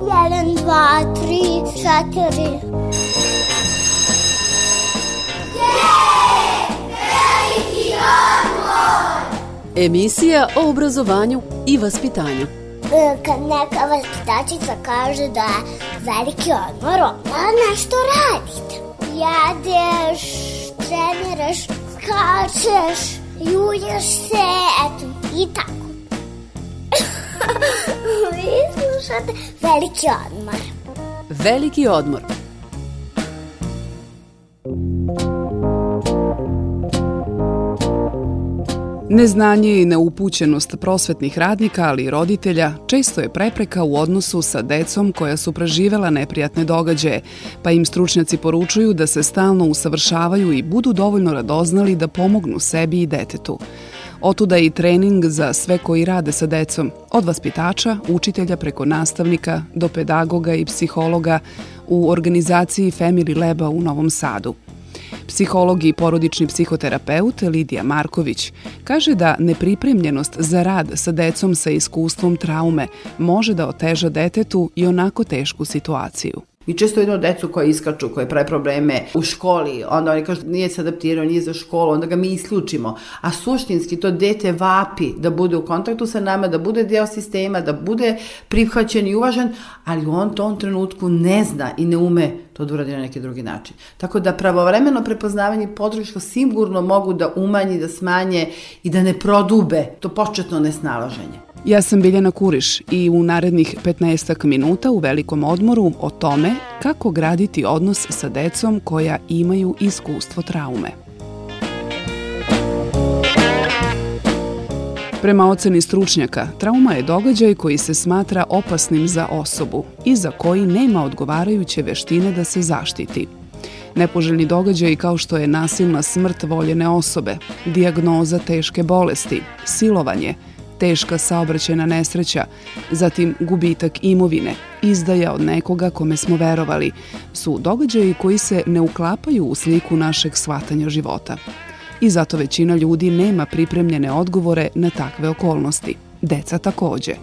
Jedan, dva, tri, četiri. Emisija o obrazovanju i vaspitanju. E, Kad neka vaspitačica kaže da je veliki odmor, onda nešto radite. Jedeš, treniraš, skačeš, julješ se, eto, i tako. Slušate veliki odmor. Veliki odmor. Neznanje i neupućenost prosvetnih radnika, ali i roditelja, često je prepreka u odnosu sa decom koja su preživela neprijatne događaje, pa im stručnjaci poručuju da se stalno usavršavaju i budu dovoljno radoznali da pomognu sebi i detetu. Otuda i trening za sve koji rade sa decom, od vaspitača, učitelja preko nastavnika do pedagoga i psihologa u organizaciji Family Laba u Novom Sadu – Psiholog i porodični psihoterapeut Lidija Marković kaže da nepripremljenost za rad sa decom sa iskustvom traume može da oteža detetu i onako tešku situaciju. Mi često vidimo decu koje iskaču, koje pravi probleme u školi, onda oni kažu nije se adaptirao, nije za školu, onda ga mi isključimo. A suštinski to dete vapi da bude u kontaktu sa nama, da bude deo sistema, da bude prihvaćen i uvažen, ali on to tom trenutku ne zna i ne ume to da uradi na neki drugi način. Tako da pravovremeno prepoznavanje i podrška sigurno mogu da umanji, da smanje i da ne prodube to početno nesnalaženje. Ja sam Biljana Kuriš i u narednih 15 minuta u velikom odmoru o tome kako graditi odnos sa decom koja imaju iskustvo traume. Prema oceni stručnjaka, trauma je događaj koji se smatra opasnim za osobu i za koji nema odgovarajuće veštine da se zaštiti. Nepoželjni događaj kao što je nasilna smrt voljene osobe, dijagnoza teške bolesti, silovanje, teška saobraćena nesreća, zatim gubitak imovine, izdaja od nekoga kome smo verovali, su događaji koji se ne uklapaju u sliku našeg shvatanja života. I zato većina ljudi nema pripremljene odgovore na takve okolnosti. Deca takođe.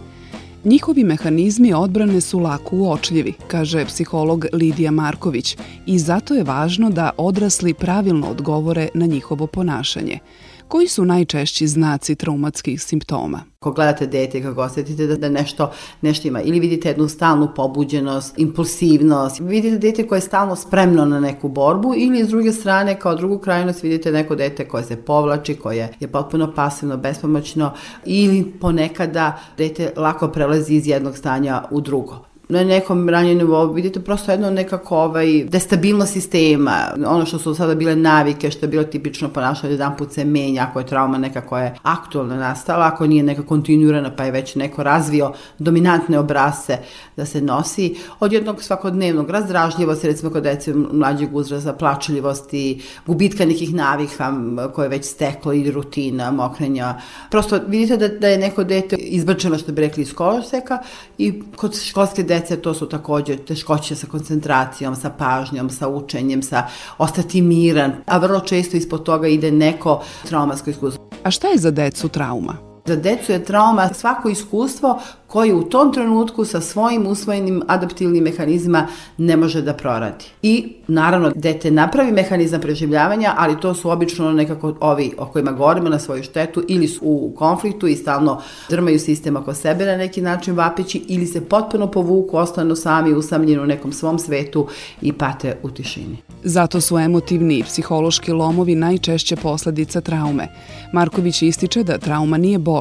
Njihovi mehanizmi odbrane su lako uočljivi, kaže psiholog Lidija Marković, i zato je važno da odrasli pravilno odgovore na njihovo ponašanje – Koji su najčešći znaci traumatskih simptoma? Ako gledate dete, kako osetite da, da nešto, nešto ima, ili vidite jednu stalnu pobuđenost, impulsivnost, vidite dete koje je stalno spremno na neku borbu, ili s druge strane, kao drugu krajnost, vidite neko dete koje se povlači, koje je potpuno pasivno, bespomoćno, ili ponekada dete lako prelazi iz jednog stanja u drugo na nekom ranjem nivou vidite prosto jedno nekako ovaj, destabilnost sistema, ono što su sada bile navike, što je bilo tipično ponašanje, jedan put se menja, ako je trauma neka koja je aktualno nastala, ako nije neka kontinuirana, pa je već neko razvio dominantne obrase da se nosi, od jednog svakodnevnog razdražljivosti, recimo kod dece mlađeg uzraza, plačljivosti, gubitka nekih navika koje je već steklo i rutina, mokrenja. Prosto vidite da, da je neko dete izbačeno, što bi rekli, iz koloseka i kod školske dece to su takođe teškoće sa koncentracijom, sa pažnjom, sa učenjem, sa ostati miran, a vrlo često ispod toga ide neko traumatsko iskustvo. A šta je za decu trauma? Za decu je trauma svako iskustvo koji u tom trenutku sa svojim usvojenim adaptivnim mehanizma ne može da proradi. I naravno dete napravi mehanizam preživljavanja, ali to su obično nekako ovi o kojima govorimo na svoju štetu ili su u konfliktu i stalno drmaju sistem oko sebe na neki način vapeći ili se potpuno povuku, ostanu sami usamljeni u nekom svom svetu i pate u tišini. Zato su emotivni i psihološki lomovi najčešće posledica traume. Marković ističe da trauma nije bolest,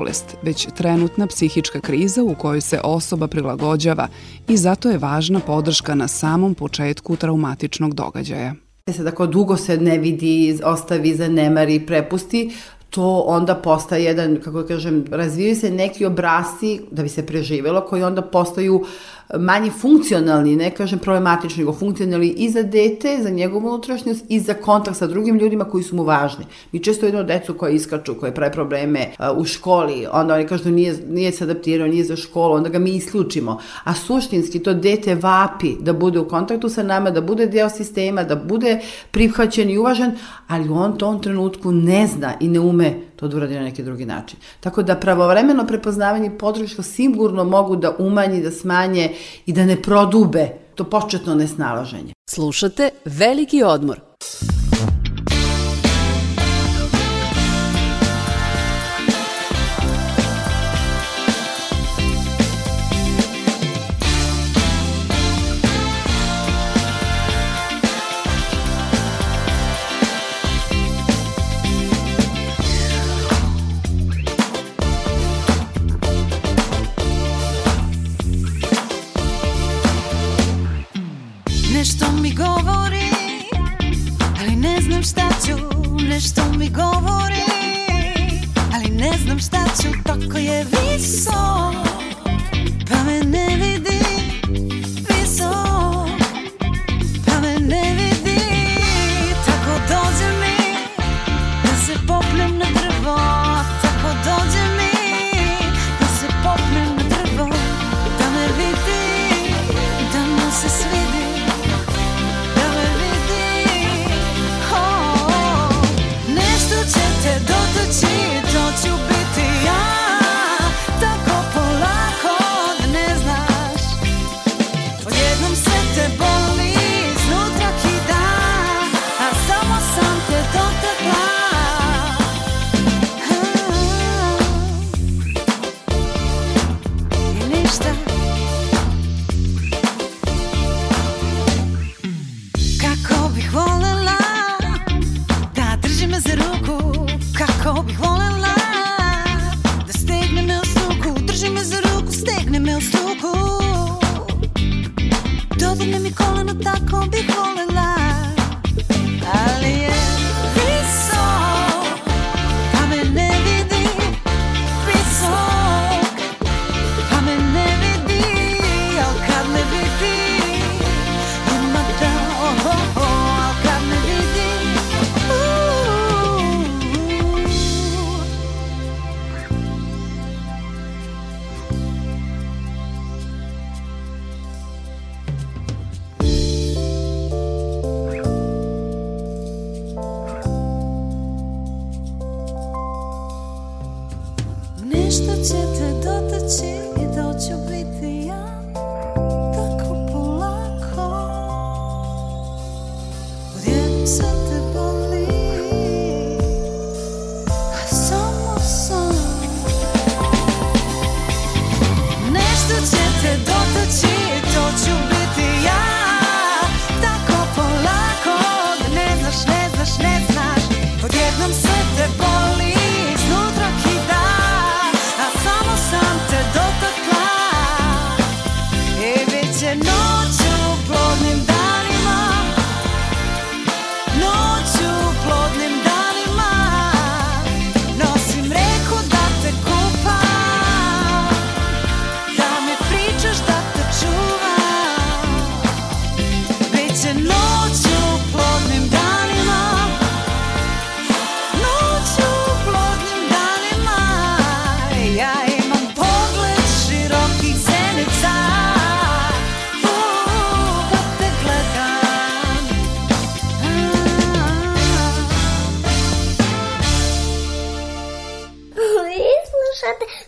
već trenutna psihička kriza u kojoj se osoba prilagođava i zato je važna podrška na samom početku traumatičnog događaja. E sad, ako dugo se ne vidi, ostavi, zanemari, prepusti, to onda postaje jedan, kako da kažem, razvijaju se neki obrasci da bi se preživelo, koji onda postaju manje funkcionalni, ne kažem problematični, nego funkcionalni i za dete, za njegovu unutrašnjost i za kontakt sa drugim ljudima koji su mu važni. Mi često vidimo decu koje iskaču, koje prave probleme uh, u školi, onda oni kažu da nije, nije se adaptirao, nije za školu, onda ga mi isključimo. A suštinski to dete vapi da bude u kontaktu sa nama, da bude deo sistema, da bude prihvaćen i uvažen, ali on to tom trenutku ne zna i ne ume to da uradi na neki drugi način. Tako da pravovremeno prepoznavanje podrška sigurno mogu da umanji, da smanje i da ne prodube to početno nesnalaženje. Slušate Veliki odmor. znam šta ću, nešto mi govori Ali ne znam šta ću, tako je visok Pa me ne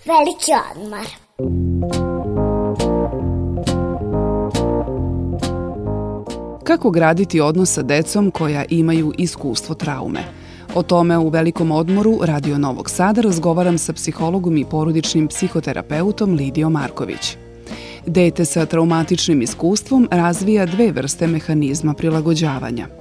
veliki odmor. Kako graditi odnos sa decom koja imaju iskustvo traume? O tome u velikom odmoru Radio Novog Sada razgovaram sa psihologom i porodičnim psihoterapeutom Lidijom Marković. Dete sa traumatičnim iskustvom razvija dve vrste mehanizma prilagođavanja –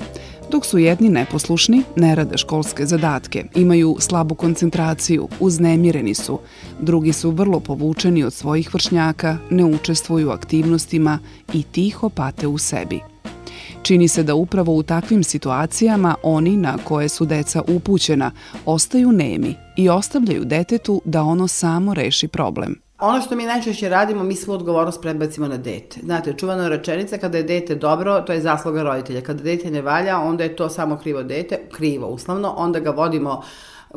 dok su jedni neposlušni, ne rade školske zadatke, imaju slabu koncentraciju, uznemireni su, drugi su vrlo povučeni od svojih vršnjaka, ne učestvuju u aktivnostima i tiho pate u sebi. Čini se da upravo u takvim situacijama oni na koje su deca upućena ostaju nemi i ostavljaju detetu da ono samo reši problem. Ono što mi najčešće radimo, mi svu odgovornost prebacimo na dete. Znate, čuvana rečenica, kada je dete dobro, to je zasloga roditelja. Kada dete ne valja, onda je to samo krivo dete, krivo uslovno, onda ga vodimo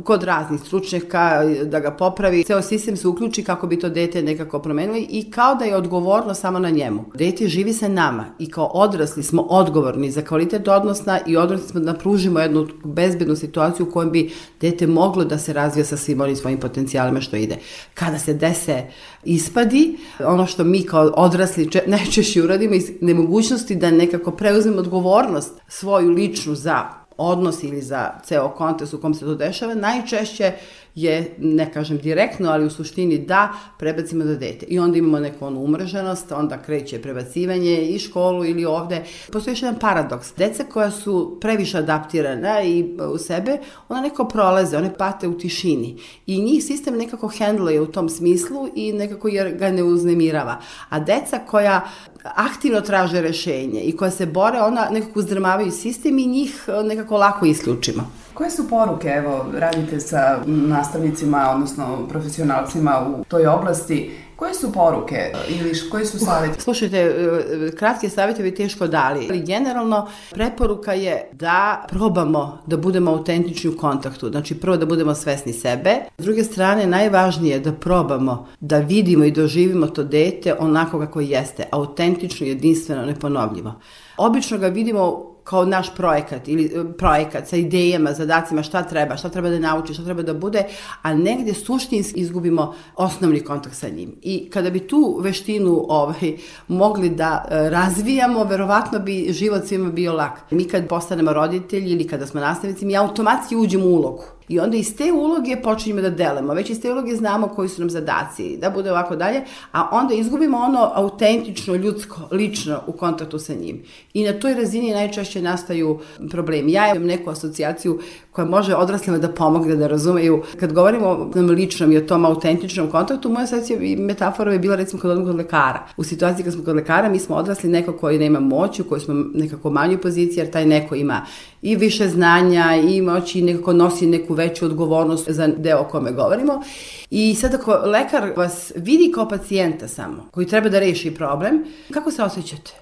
kod raznih stručnjaka da ga popravi. Ceo sistem se uključi kako bi to dete nekako promenili i kao da je odgovorno samo na njemu. Dete živi sa nama i kao odrasli smo odgovorni za kvalitet odnosna i odrasli smo da pružimo jednu bezbednu situaciju u kojoj bi dete moglo da se razvija sa svim onim svojim potencijalima što ide. Kada se dese ispadi, ono što mi kao odrasli najčešće uradimo iz nemogućnosti da nekako preuzmemo odgovornost svoju ličnu za odnos ili za ceo kontekst u kom se to dešava, najčešće je, ne kažem direktno, ali u suštini da prebacimo za dete. I onda imamo neku onu umrženost, onda kreće prebacivanje i školu ili ovde. Postoji još jedan paradoks. Deca koja su previše adaptirana i u sebe, ona neko prolaze, one pate u tišini. I njih sistem nekako hendluje u tom smislu i nekako jer ga ne uznemirava. A deca koja aktivno traže rešenje i koja se bore, ona nekako uzdrmavaju sistem i njih nekako lako isključimo. Koje su poruke, evo, radite sa nastavnicima, odnosno profesionalcima u toj oblasti, Koje su poruke ili koji su savjeti? Slušajte, e, kratke savjete bi teško dali, ali generalno preporuka je da probamo da budemo autentični u kontaktu. Znači prvo da budemo svesni sebe. S druge strane, najvažnije je da probamo da vidimo i doživimo to dete onako kako jeste, autentično, jedinstveno, neponovljivo. Obično ga vidimo kao naš projekat ili e, projekat sa idejama, zadacima, šta treba, šta treba da nauči, šta treba da bude, a negde suštinski izgubimo osnovni kontakt sa njim. I kada bi tu veštinu ovaj, mogli da e, razvijamo, verovatno bi život svima bio lak. Mi kad postanemo roditelji ili kada smo nastavnici, mi automatski uđemo u ulogu I onda iz te uloge počinjemo da delamo. Već iz te uloge znamo koji su nam zadaci, da bude ovako dalje, a onda izgubimo ono autentično, ljudsko, lično u kontaktu sa njim. I na toj razini najčešće nastaju problemi. Ja imam neku asocijaciju koja može odraslima da pomogne da razumeju. Kad govorimo o ličnom i o tom autentičnom kontaktu, moja asocijacija i metafora je bila recimo kad odemo kod lekara. U situaciji kad smo kod lekara, mi smo odrasli neko koji nema moć, u kojoj smo nekako manju poziciji, jer taj neko ima i više znanja i moći nekako nosi neku veću odgovornost za deo o kome govorimo. I sad ako lekar vas vidi kao pacijenta samo, koji treba da reši problem, kako se osjećate?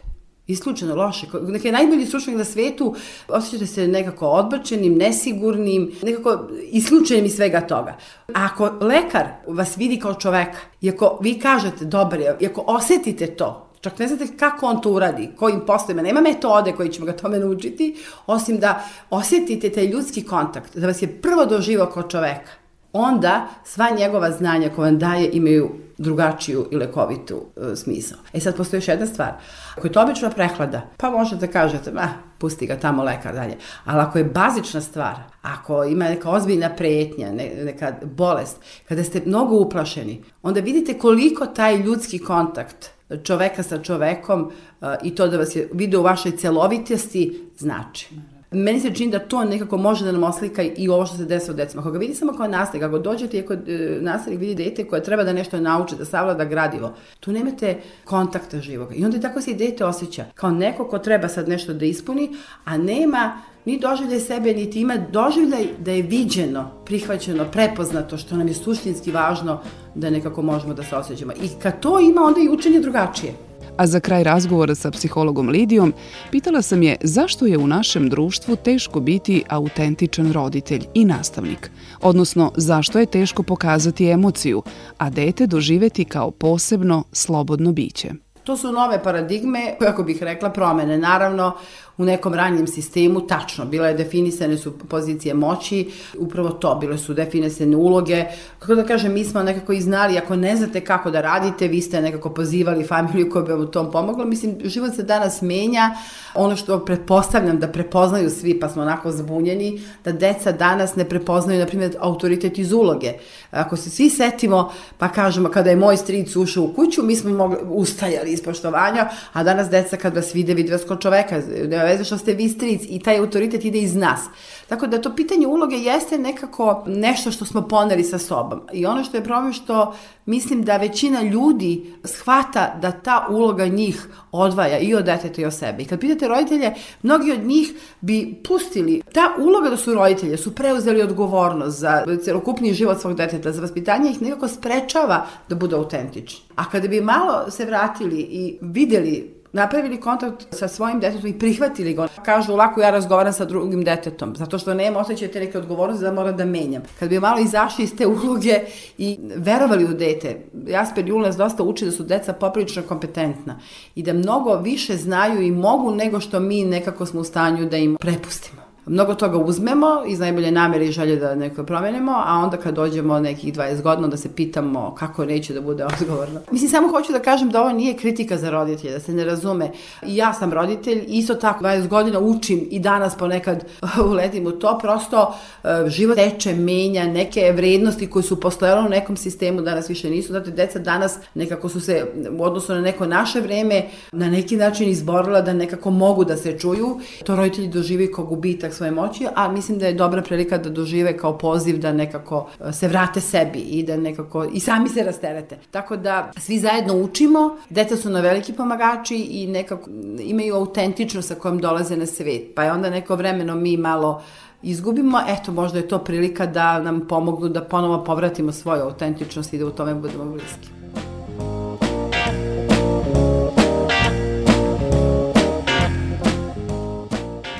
Isključeno loše. Neke najbolji stručnjak na svetu osjećate se nekako odbačenim, nesigurnim, nekako isključenim iz svega toga. A ako lekar vas vidi kao čoveka, i ako vi kažete dobar je, i ako osetite to, čak ne znate kako on to uradi, kojim poslovima, nema metode koji ćemo ga tome naučiti, osim da osetite taj ljudski kontakt, da vas je prvo doživao kao čoveka. Onda sva njegova znanja koja vam daje imaju drugačiju i lekovitu e, smisao. E sad postoji još jedna stvar. Ako je to obična prehlada, pa možete da kažete, ma, pusti ga tamo lekar dalje. Ali ako je bazična stvar, ako ima neka ozbiljna pretnja, ne, neka bolest, kada ste mnogo uplašeni, onda vidite koliko taj ljudski kontakt čoveka sa čovekom uh, i to da vas je video u vašoj celovitosti znači. Meni se čini da to nekako može da nam oslika i ovo što se desa u decima. Ako ga vidi samo kao nastavnik, ako dođete i ako e, nastavnik vidi dete koje treba da nešto nauči, da savlada gradivo, tu nemate kontakta živoga. I onda tako se i dete osjeća kao neko ko treba sad nešto da ispuni, a nema ni doživljaj sebe, niti ima doživljaj da je viđeno, prihvaćeno, prepoznato, što nam je suštinski važno da nekako možemo da se osjećamo. I kad to ima, onda i učenje drugačije. A za kraj razgovora sa psihologom Lidijom, pitala sam je zašto je u našem društvu teško biti autentičan roditelj i nastavnik, odnosno zašto je teško pokazati emociju, a dete doživeti kao posebno slobodno biće. To su nove paradigme, kako bih rekla, promene. Naravno, u nekom ranjem sistemu, tačno, bila je definisane su pozicije moći, upravo to, bile su definisane uloge. Kako da kažem, mi smo nekako i znali, ako ne znate kako da radite, vi ste nekako pozivali familiju koja bi vam u tom pomogla. Mislim, život se danas menja, ono što pretpostavljam da prepoznaju svi, pa smo onako zbunjeni, da deca danas ne prepoznaju, na primjer, autoritet iz uloge. Ako se svi setimo, pa kažemo, kada je moj stric ušao u kuću, mi smo mogli, ustajali iz poštovanja, a danas deca kad vas vide, vide vas kao čoveka, veze što ste vi stric i taj autoritet ide iz nas. Tako da to pitanje uloge jeste nekako nešto što smo poneli sa sobom. I ono što je problem što mislim da većina ljudi shvata da ta uloga njih odvaja i od deteta i od sebe. I kad pitate roditelje, mnogi od njih bi pustili ta uloga da su roditelje, su preuzeli odgovornost za celokupni život svog deteta, za vaspitanje ih nekako sprečava da budu autentični. A kada bi malo se vratili i videli napravili kontakt sa svojim detetom i prihvatili ga. Kažu, lako ja razgovaram sa drugim detetom, zato što nema osjećaj te neke odgovornosti da moram da menjam. Kad bi malo izašli iz te uloge i verovali u dete, Jasper Jul nas dosta uči da su deca poprilično kompetentna i da mnogo više znaju i mogu nego što mi nekako smo u stanju da im prepustimo mnogo toga uzmemo iz najbolje namere i želje da neko promenimo, a onda kad dođemo nekih 20 godina da se pitamo kako neće da bude odgovorno. Mislim, samo hoću da kažem da ovo nije kritika za roditelje, da se ne razume. I ja sam roditelj, isto tako 20 godina učim i danas ponekad uletim u to, prosto uh, život teče, menja neke vrednosti koje su postojale u nekom sistemu, danas više nisu. Znate, deca danas nekako su se u odnosu na neko naše vreme na neki način izborila da nekako mogu da se čuju. To roditelji doživi kao gubitak svoje moći, a mislim da je dobra prilika da dožive kao poziv da nekako e, se vrate sebi i da nekako i sami se rasterete. Tako da svi zajedno učimo, deca su na veliki pomagači i nekako imaju autentičnost sa kojom dolaze na svet. Pa je onda neko vremeno mi malo izgubimo, eto možda je to prilika da nam pomognu da ponovo povratimo svoju autentičnost i da u tome budemo bliski.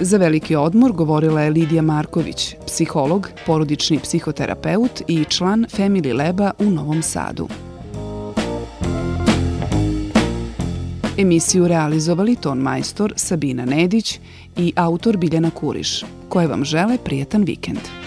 Za veliki odmor govorila je Lidija Marković, psiholog, porodični psihoterapeut i član Family Leba u Novom Sadu. Emisiju realizovali ton majstor Sabina Nedić i autor Biljana Kuriš, koje vam žele prijetan vikend.